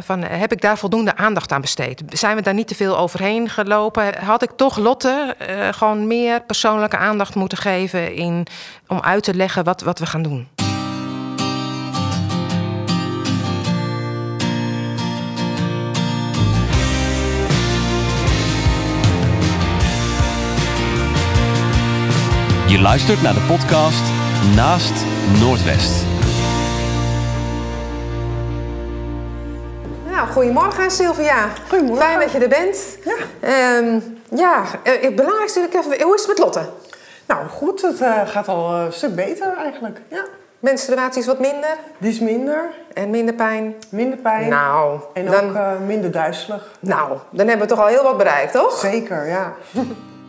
Van, heb ik daar voldoende aandacht aan besteed? Zijn we daar niet te veel overheen gelopen? Had ik toch Lotte eh, gewoon meer persoonlijke aandacht moeten geven in, om uit te leggen wat, wat we gaan doen? Je luistert naar de podcast Naast Noordwest. Nou, goedemorgen Sylvia. Goedemorgen. Fijn dat je er bent. Ja. Ehm, ja, eh, het belangrijkste natuurlijk even, hoe is het met Lotte? Nou goed, het eh, gaat al een stuk beter eigenlijk. Ja. Menstruatie is wat minder Die is minder, en minder pijn. minder pijn Nou, en dan, ook eh, minder duizelig. nou, dan hebben we toch al heel wat bereikt, toch? Zeker, ja.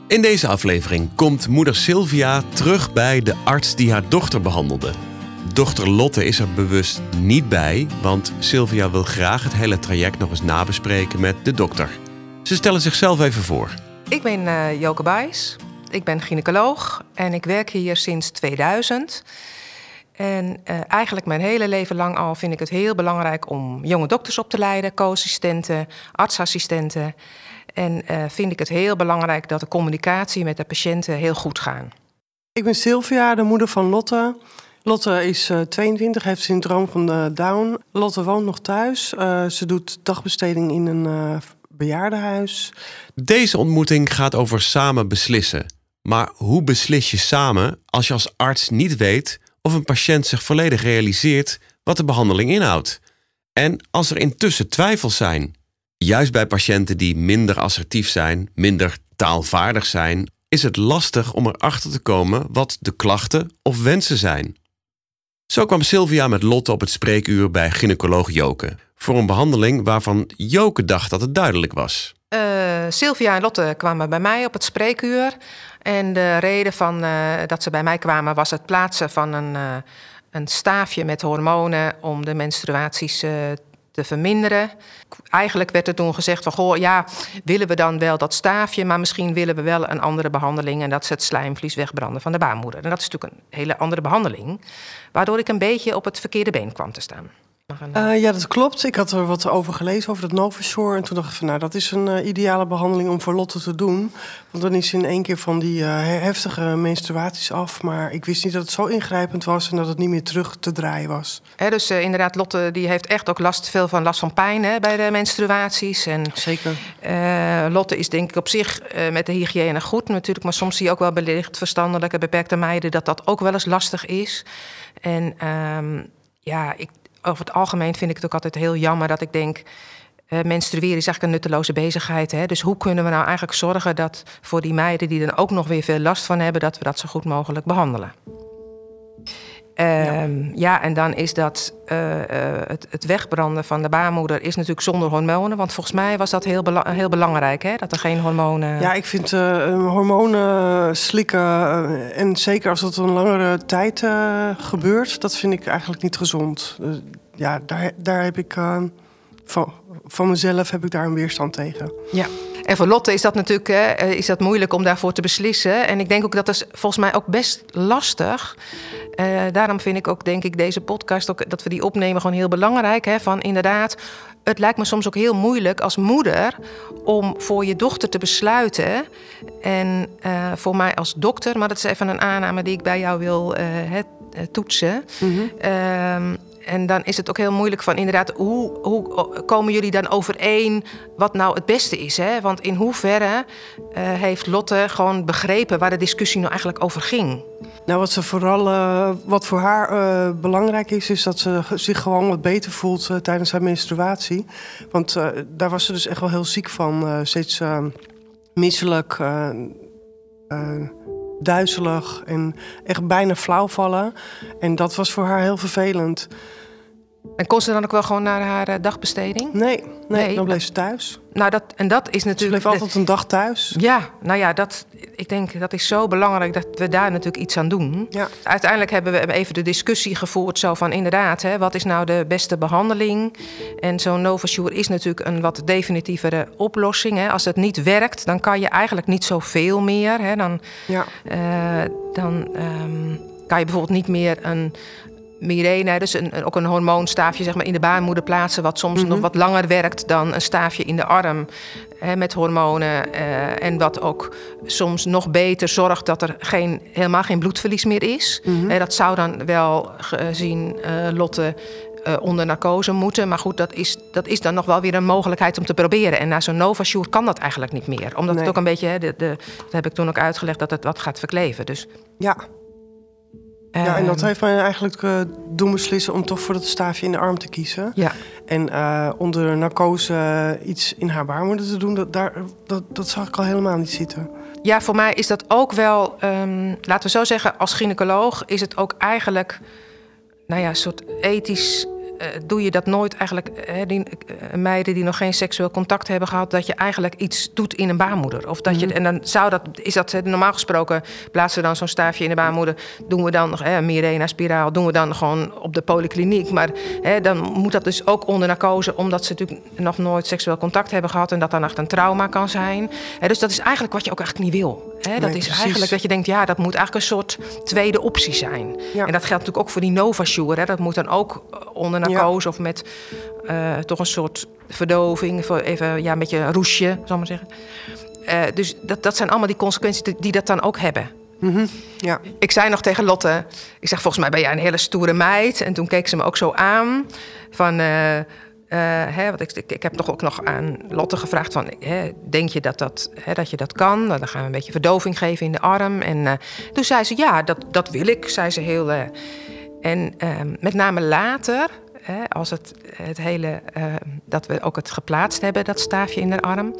In deze aflevering komt moeder Sylvia terug bij de arts die haar dochter behandelde. Dochter Lotte is er bewust niet bij, want Sylvia wil graag het hele traject nog eens nabespreken met de dokter. Ze stellen zichzelf even voor. Ik ben eh Joke Buijs. Ik ben gynaecoloog en ik werk hier sinds 2000. En eh, eigenlijk mijn hele leven lang al vind ik het heel belangrijk om jonge dokters op te leiden, co-assistenten, artsassistenten. En eh, vind ik het heel belangrijk dat de communicatie met de patiënten heel goed gaan. Ik ben Sylvia, de moeder van Lotte. Lotte is eh, 22, heeft syndroom van de Down. Lotte woont nog thuis. Eh, ze doet dagbesteding in een eh, bejaardenhuis. Deze ontmoeting gaat over samen beslissen. Maar hoe beslis je samen als je als arts niet weet of een patiënt zich volledig realiseert wat de behandeling inhoudt? En als er intussen twijfels zijn? Juist bij patiënten die minder assertief zijn, minder taalvaardig zijn, is het lastig om erachter te komen wat de klachten of wensen zijn. Zo kwam Sylvia met Lotte op het spreekuur bij gynaecoloog Joke. Voor een behandeling waarvan Joke dacht dat het duidelijk was. Eh, Sylvia en Lotte kwamen bij mij op het spreekuur. En de reden van, eh, dat ze bij mij kwamen was het plaatsen van een, eh, een staafje met hormonen om de menstruaties te verminderen. Eigenlijk werd er toen gezegd van, goh, ja, willen we dan wel dat staafje, maar misschien willen we wel een andere behandeling en dat is het slijmvlies wegbranden van de baarmoeder. En dat is natuurlijk een hele andere behandeling, waardoor ik een beetje op het verkeerde been kwam te staan. Eh, ja, dat klopt. Ik had er wat over gelezen, over dat Novashore. En toen dacht ik van, nou, dat is een eh, ideale behandeling om voor Lotte te doen. Want dan is ze in één keer van die eh, heftige menstruaties af. Maar ik wist niet dat het zo ingrijpend was en dat het niet meer terug te draaien was. Dus inderdaad, Lotte die heeft echt ook last, veel van last van pijn hè, bij de menstruaties. En Zeker. Lotte is denk ik op zich met de hygiëne goed natuurlijk. Maar soms zie je ook wel belicht verstandelijke beperkte meiden dat dat ook wel eens lastig is. En ehm, ja, ik, over het algemeen vind ik het ook altijd heel jammer dat ik denk... eh, menstrueren is eigenlijk een nutteloze bezigheid. Hè? Dus hoe kunnen we nou eigenlijk zorgen dat voor die meiden die er ook nog weer veel last van hebben... dat we dat zo goed mogelijk behandelen? Ehm, ja. en dan is dat eh, eh, het, het wegbranden van de baarmoeder is natuurlijk zonder hormonen. Want volgens mij was dat heel, bela- heel belangrijk, hè? dat er geen hormonen. Ja, ik vind eh, hormonen slikken, en zeker als dat een langere tijd gebeurt, dat vind ik eigenlijk niet gezond. Ja, daar, daar heb ik van, van mezelf heb ik daar een weerstand tegen. Ja. En voor Lotte is dat natuurlijk hè, eh, is dat moeilijk om daarvoor te beslissen. En ik denk ook dat is volgens mij ook best lastig. Eh, daarom vind ik ook, denk ik, deze podcast, ook, dat we die opnemen, gewoon heel belangrijk. Hè, van inderdaad, het lijkt me soms ook heel moeilijk als moeder om voor je dochter te besluiten. En eh, voor mij als dokter, maar dat is even een aanname die ik bij jou wil toetsen. En dan is het ook heel moeilijk van inderdaad, hoe, hoe komen jullie dan overeen wat nou het beste is? Hè? Want in hoeverre eh, heeft Lotte gewoon begrepen waar de discussie nou eigenlijk over ging? Nou, wat, ze vooral, eh, wat voor haar eh, belangrijk is, is dat ze zich gewoon wat beter voelt tijdens haar menstruatie. Want daar was ze dus echt wel heel ziek van. steeds misselijk, duizelig en echt bijna flauw vallen. En dat was voor haar heel vervelend. En kon ze dan ook wel gewoon naar haar eh, dagbesteding? Nee, nee, Nee, dan bleef ze thuis. Nou, dat, en dat is Ze natuurlijk. bleef altijd een dag thuis. Ja, nou ja, dat, ik denk dat is zo belangrijk dat we daar natuurlijk iets aan doen. Ja. Uiteindelijk hebben we even de discussie gevoerd zo van inderdaad, hè, wat is nou de beste behandeling? En zo'n Novasure is natuurlijk een wat definitievere oplossing. Hè. Als het niet werkt, dan kan je eigenlijk niet zoveel meer. Hè. Dan, Ja. eh, dan ehm, kan je bijvoorbeeld niet meer een Mirena, dus een, ook een hormoonstaafje zeg maar, in de baarmoeder plaatsen, wat soms nog wat langer werkt dan een staafje in de arm hè, met hormonen. eh, en wat ook soms nog beter zorgt dat er geen, helemaal geen bloedverlies meer is. Eh, dat zou dan wel gezien eh, Lotte onder narcose moeten. Maar goed, dat is, dat is dan nog wel weer een mogelijkheid om te proberen. En na zo'n Novasure kan dat eigenlijk niet meer. Omdat Nee. het ook een beetje, hè, de, de, dat heb ik toen ook uitgelegd, dat het wat gaat verkleven. Dus, Ja. Ja, en dat ehm, heeft mij eigenlijk eh, doen beslissen om toch voor dat staafje in de arm te kiezen. Ja, En eh, onder narcose eh, iets in haar baarmoeder te doen, dat, daar, dat, dat zag ik al helemaal niet zitten. Ja, voor mij is dat ook wel, ehm, laten we zo zeggen, als gynaecoloog is het ook eigenlijk, nou ja, een soort ethisch. Eh, doe je dat nooit eigenlijk, hè, die, eh, meiden die nog geen seksueel contact hebben gehad, dat je eigenlijk iets doet in een baarmoeder? Of dat je, en dan zou dat, is dat hè, normaal gesproken, plaatsen we dan zo'n staafje in de baarmoeder, doen we dan nog, hè, een Mirena spiraal, doen we dan gewoon op de polykliniek. Maar hè, dan moet dat dus ook onder narcose, omdat ze natuurlijk nog nooit seksueel contact hebben gehad en dat dan echt een trauma kan zijn. Hè, dus dat is eigenlijk wat je ook eigenlijk niet wil. Hè? Dat is precies. eigenlijk dat je denkt, ja, dat moet eigenlijk een soort tweede optie zijn. Ja. En dat geldt natuurlijk ook voor die Novasure. Hè? Dat moet dan ook eh, onder narcose of met eh, toch een soort verdoving, voor even ja, beetje een roesje, zal ik maar zeggen. Eh, dus dat, dat zijn allemaal die consequenties die, die dat dan ook hebben. Ja, Ik zei nog tegen Lotte, ik zeg volgens mij ben jij een hele stoere meid. En toen keek ze me ook zo aan van, eh, hè, want ik, ik, ik heb toch ook nog aan Lotte gevraagd van, hè, denk je dat, dat, hè, dat je dat kan? Nou, dan gaan we een beetje verdoving geven in de arm. En toen zei ze, ja, dat, dat wil ik, zei ze heel. en ehm, met name later, hè, als het, het hele, eh, dat we ook het geplaatst hebben, dat staafje in de arm.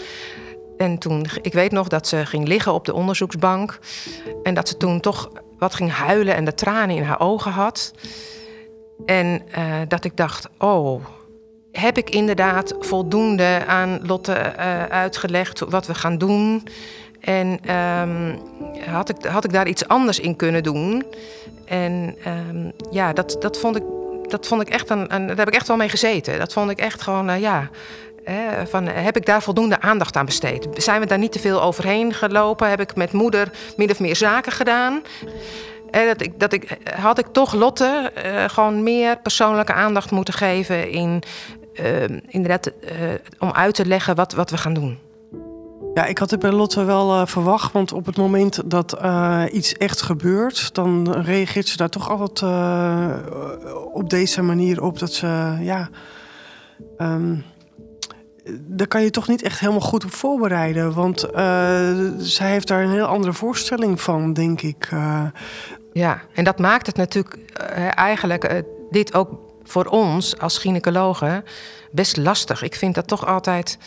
En toen, ik weet nog dat ze ging liggen op de onderzoeksbank. En dat ze toen toch wat ging huilen en de tranen in haar ogen had. En eh, dat ik dacht, oh, heb ik inderdaad voldoende aan Lotte eh, uitgelegd wat we gaan doen? En ehm, had, ik, had ik daar iets anders in kunnen doen? En ehm, ja, dat, dat, vond ik, dat vond ik echt een, een. Daar heb ik echt wel mee gezeten. Dat vond ik echt gewoon, eh, ja. van, heb ik daar voldoende aandacht aan besteed? Zijn we daar niet te veel overheen gelopen? Heb ik met moeder min of meer zaken gedaan? Eh, dat ik, dat ik, had ik toch Lotte eh, gewoon meer persoonlijke aandacht moeten geven in inderdaad om uit te leggen wat, wat we gaan doen. Ja, ik had het bij Lotte wel eh, verwacht. Want op het moment dat eh, iets echt gebeurt, dan reageert ze daar toch altijd eh, op deze manier op. Dat ze, ja. ehm, daar kan je toch niet echt helemaal goed op voorbereiden. Want zij heeft daar een heel andere voorstelling van, denk ik. Ja, en dat maakt het natuurlijk eigenlijk dit ook voor ons als gynaecologen best lastig. Ik vind dat toch altijd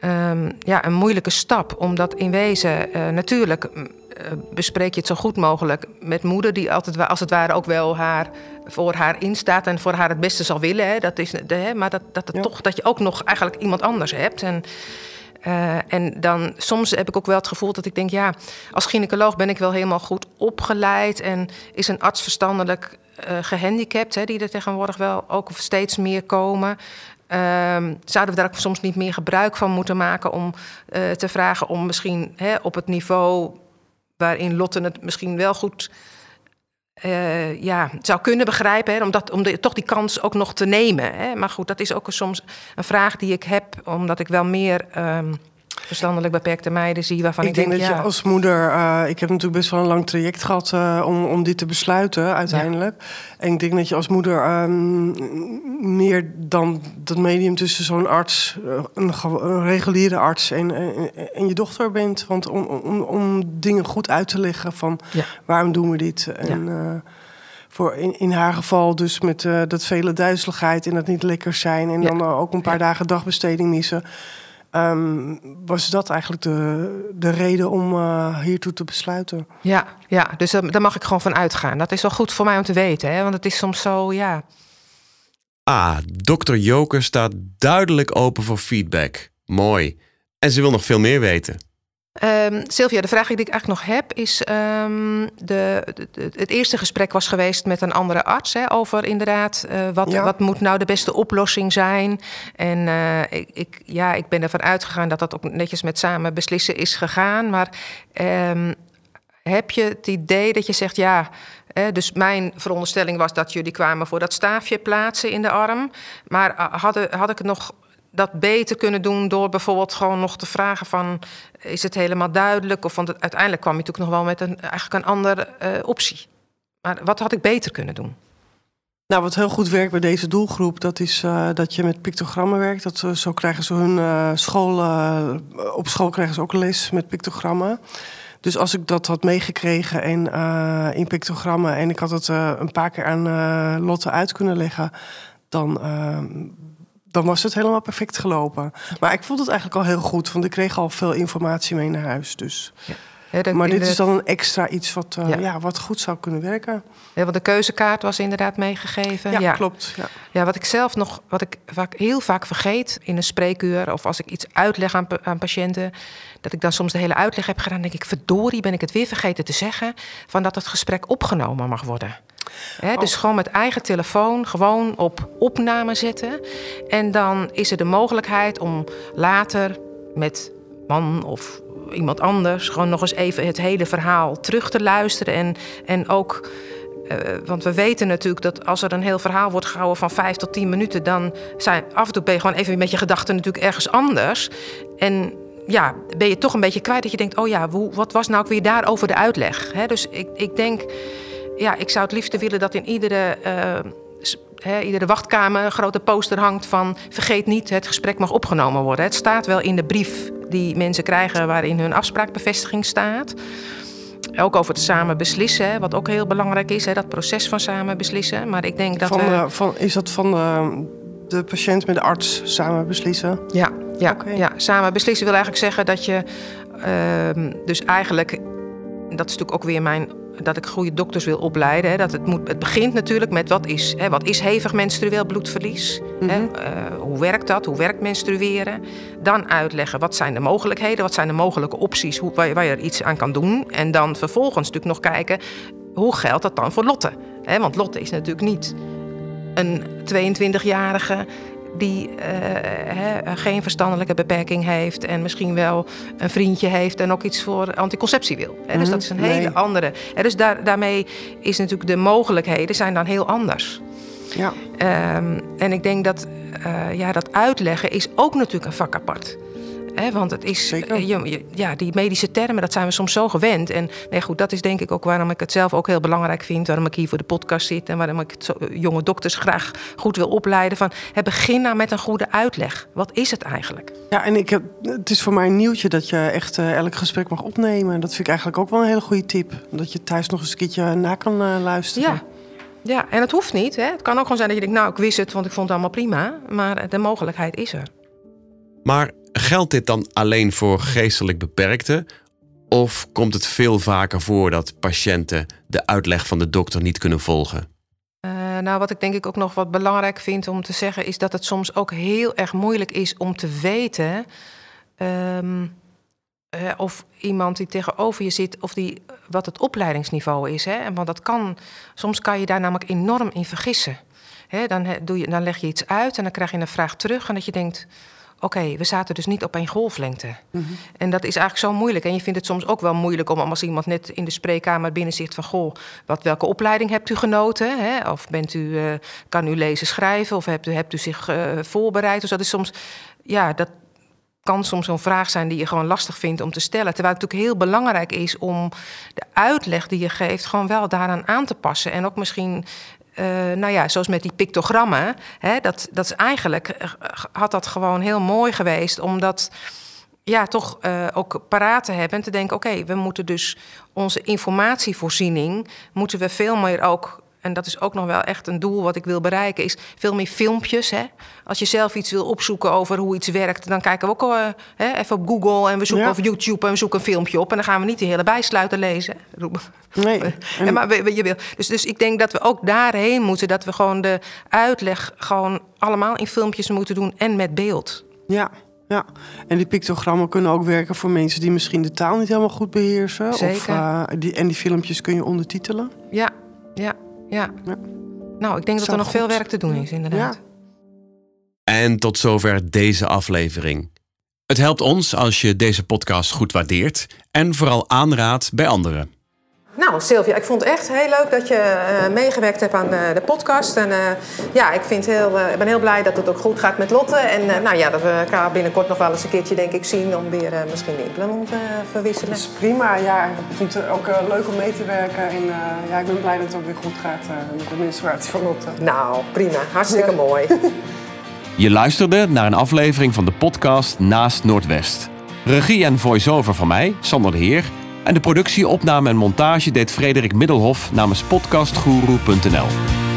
ehm, ja, een moeilijke stap. Omdat in wezen, eh, natuurlijk mm, eh, bespreek je het zo goed mogelijk met moeder... die altijd als het ware ook wel haar, voor haar instaat en voor haar het beste zal willen. Hè. Dat is, de, hè, maar dat, dat, het Ja. toch, dat je ook nog eigenlijk iemand anders hebt. En, eh, en dan soms heb ik ook wel het gevoel dat ik denk, ja, als gynaecoloog ben ik wel helemaal goed opgeleid en is een arts verstandelijk eh, gehandicapt, hè, die er tegenwoordig wel ook steeds meer komen. Ehm, zouden we daar ook soms niet meer gebruik van moeten maken om eh, te vragen om misschien hè, op het niveau waarin Lotte het misschien wel goed eh, ja, zou kunnen begrijpen. Hè, om, dat, om de, toch die kans ook nog te nemen. Hè. Maar goed, dat is ook soms een vraag die ik heb, omdat ik wel meer ehm, verstandelijk beperkte meiden zie waarvan ik, ik denk dat ja, je als moeder. eh, ik heb natuurlijk best wel een lang traject gehad eh, om, om dit te besluiten uiteindelijk. En ik denk dat je als moeder ehm, meer dan dat medium tussen zo'n arts, eh, een, reguliere arts en, en, en je dochter bent. Want om, om, om dingen goed uit te leggen van Ja. waarom doen we dit. En, voor in, in haar geval dus met dat vele duizeligheid en dat niet lekker zijn. En Ja. dan ook een paar dagen dagbesteding missen. Ehm, was dat eigenlijk de, de reden om eh, hiertoe te besluiten? Ja, ja, dus daar, daar mag ik gewoon van uitgaan. Dat is wel goed voor mij om te weten, hè? want het is soms zo, ja. Ah, dokter Joker staat duidelijk open voor feedback. Mooi. En ze wil nog veel meer weten. Ehm, Sylvia, de vraag die ik eigenlijk nog heb is... ehm, de, het eerste gesprek was geweest met een andere arts... Hè, over inderdaad, eh, wat, Ja. wat moet nou de beste oplossing zijn. En eh, ik, ik, ja, ik ben ervan uitgegaan dat dat ook netjes met samen beslissen is gegaan. Maar ehm, heb je het idee dat je zegt, ja... dus mijn veronderstelling was dat jullie kwamen voor dat staafje plaatsen in de arm. Maar uh, hadden, had ik het nog dat beter kunnen doen door bijvoorbeeld gewoon nog te vragen van... is het helemaal duidelijk? Of want uiteindelijk kwam je natuurlijk nog wel met een, eigenlijk een andere uh, optie. Maar wat had ik beter kunnen doen? Nou, wat heel goed werkt bij deze doelgroep, dat is uh, dat je met pictogrammen werkt. Dat, uh, zo krijgen ze hun school, op school krijgen ze ook les met pictogrammen. Dus als ik dat had meegekregen in, in pictogrammen en ik had het een paar keer aan Lotte uit kunnen leggen, dan, dan was het helemaal perfect gelopen. Maar ik vond het eigenlijk al heel goed, want ik kreeg al veel informatie mee naar huis. Dus. Ja. Ja, maar dit is dan een extra iets wat, uh, ja. ja. wat goed zou kunnen werken. Ja, want de keuzekaart was inderdaad meegegeven. Ja, klopt. Ja. ja, wat ik zelf nog, wat ik vaak, heel vaak vergeet in een spreekuur of als ik iets uitleg aan, aan patiënten, dat ik dan soms de hele uitleg heb gedaan, denk ik, verdorie, ben ik het weer vergeten te zeggen, van dat het gesprek opgenomen mag worden. He, dus oh. gewoon met eigen telefoon gewoon op opname zetten. En dan is er de mogelijkheid om later met man of iemand anders gewoon nog eens even het hele verhaal terug te luisteren. En, en ook, uh, want we weten natuurlijk dat als er een heel verhaal wordt gehouden van vijf tot tien minuten, dan zijn af en toe ben je gewoon even met je gedachten natuurlijk ergens anders. En ja, ben je toch een beetje kwijt dat je denkt: oh ja, hoe, wat was nou ook weer daarover de uitleg? He, dus ik, ik denk, ja, ik zou het liefst willen dat in iedere. Uh, He, iedere wachtkamer een grote poster hangt van vergeet niet, het gesprek mag opgenomen worden. Het staat wel in de brief die mensen krijgen waarin hun afspraakbevestiging staat. Ook over het samen beslissen, wat ook heel belangrijk is, dat proces van samen beslissen. Maar ik denk dat van, we... van, is dat van de, de, patiënt met de arts samen beslissen? Ja, ja, okay. ja, samen beslissen wil eigenlijk zeggen dat je uh, dus eigenlijk... Dat is natuurlijk ook weer mijn dat ik goede dokters wil opleiden. Hè. Dat het, moet, het begint natuurlijk met wat is, hè, wat is hevig menstrueel bloedverlies? Mm -hmm. hè, uh, hoe werkt dat? Hoe werkt menstrueren? Dan uitleggen wat zijn de mogelijkheden, wat zijn de mogelijke opties hoe, waar, waar je er iets aan kan doen. En dan vervolgens natuurlijk nog kijken hoe geldt dat dan voor Lotte? Hè, want Lotte is natuurlijk niet een 22-jarige die uh, he, geen verstandelijke beperking heeft en misschien wel een vriendje heeft en ook iets voor anticonceptie wil. Mm -hmm. Dus dat is een hele nee. andere. He, dus daar, daarmee is natuurlijk de mogelijkheden zijn dan heel anders. Ja. Um, en ik denk dat uh, ja, dat uitleggen is ook natuurlijk een vak apart. Want het is, ja, die medische termen, dat zijn we soms zo gewend. En nee, goed, dat is denk ik ook waarom ik het zelf ook heel belangrijk vind. Waarom ik hier voor de podcast zit en waarom ik zo, jonge dokters graag goed wil opleiden. Van, he, begin nou met een goede uitleg. Wat is het eigenlijk? Ja, en ik heb, het is voor mij een nieuwtje dat je echt uh, elk gesprek mag opnemen. Dat vind ik eigenlijk ook wel een hele goede tip. Dat je thuis nog eens een keertje na kan uh, luisteren. Ja. Ja, en het hoeft niet. Hè. Het kan ook gewoon zijn dat je denkt, nou, ik wist het, want ik vond het allemaal prima. Maar de mogelijkheid is er. Maar geldt dit dan alleen voor geestelijk beperkten? Of komt het veel vaker voor dat patiënten de uitleg van de dokter niet kunnen volgen? Uh, nou, wat ik denk ik ook nog wat belangrijk vind om te zeggen, is dat het soms ook heel erg moeilijk is om te weten. Um, uh, of iemand die tegenover je zit, of die, wat het opleidingsniveau is. Hè? Want dat kan, soms kan je daar namelijk enorm in vergissen. Hè? Dan, doe je, dan leg je iets uit en dan krijg je een vraag terug en dat je denkt oké, okay, we zaten dus niet op één golflengte. Mm -hmm. En dat is eigenlijk zo moeilijk. En je vindt het soms ook wel moeilijk om als iemand net in de spreekkamer binnen zit van... goh, wat, welke opleiding hebt u genoten? Hè? Of bent u, uh, kan u lezen, schrijven? Of hebt u, hebt u zich uh, voorbereid? Dus dat is soms, ja, dat kan soms zo'n vraag zijn die je gewoon lastig vindt om te stellen. Terwijl het natuurlijk heel belangrijk is om de uitleg die je geeft... gewoon wel daaraan aan te passen. En ook misschien uh, nou ja, zoals met die pictogrammen, hè, dat, dat is eigenlijk had dat gewoon heel mooi geweest, omdat ja, toch uh, ook paraat te hebben en te denken: oké, we moeten dus onze informatievoorziening moeten we veel meer ook en dat is ook nog wel echt een doel wat ik wil bereiken, is veel meer filmpjes. Hè? Als je zelf iets wil opzoeken over hoe iets werkt, dan kijken we ook uh, hè, even op Google en we zoeken ja. op YouTube en we zoeken een filmpje op. En dan gaan we niet de hele bijsluiter lezen. Nee. En... maar je wil. Dus, dus ik denk dat we ook daarheen moeten, dat we gewoon de uitleg gewoon allemaal in filmpjes moeten doen en met beeld. Ja. Ja, en die pictogrammen kunnen ook werken voor mensen die misschien de taal niet helemaal goed beheersen. Zeker. Of, uh, die, en die filmpjes kun je ondertitelen. Ja, ja. Ja. ja. Nou, ik denk dat Zo er nog goed. veel werk te doen is, inderdaad. Ja. En tot zover deze aflevering. Het helpt ons als je deze podcast goed waardeert en vooral aanraadt bij anderen. Nou, Sylvia, ik vond het echt heel leuk dat je uh, meegewerkt hebt aan uh, de podcast. En uh, ja, ik, vind heel, ik ben heel blij dat het ook goed gaat met Lotte. En nou ja, dat we elkaar binnenkort nog wel eens een keertje, denk ik, zien om weer misschien de implement te verwisselen. Dat is prima, ja. Ik vond het ook leuk om mee te werken. En ja, ik ben blij dat het ook weer goed gaat met de menstruatie van Lotte. Nou, prima. Hartstikke mooi. Je luisterde naar een aflevering van de podcast Naast Noordwest. Regie en voice-over van mij, Sander de Heer. En de productie, opname en montage deed Frederik Middelhof namens podcastguru.nl.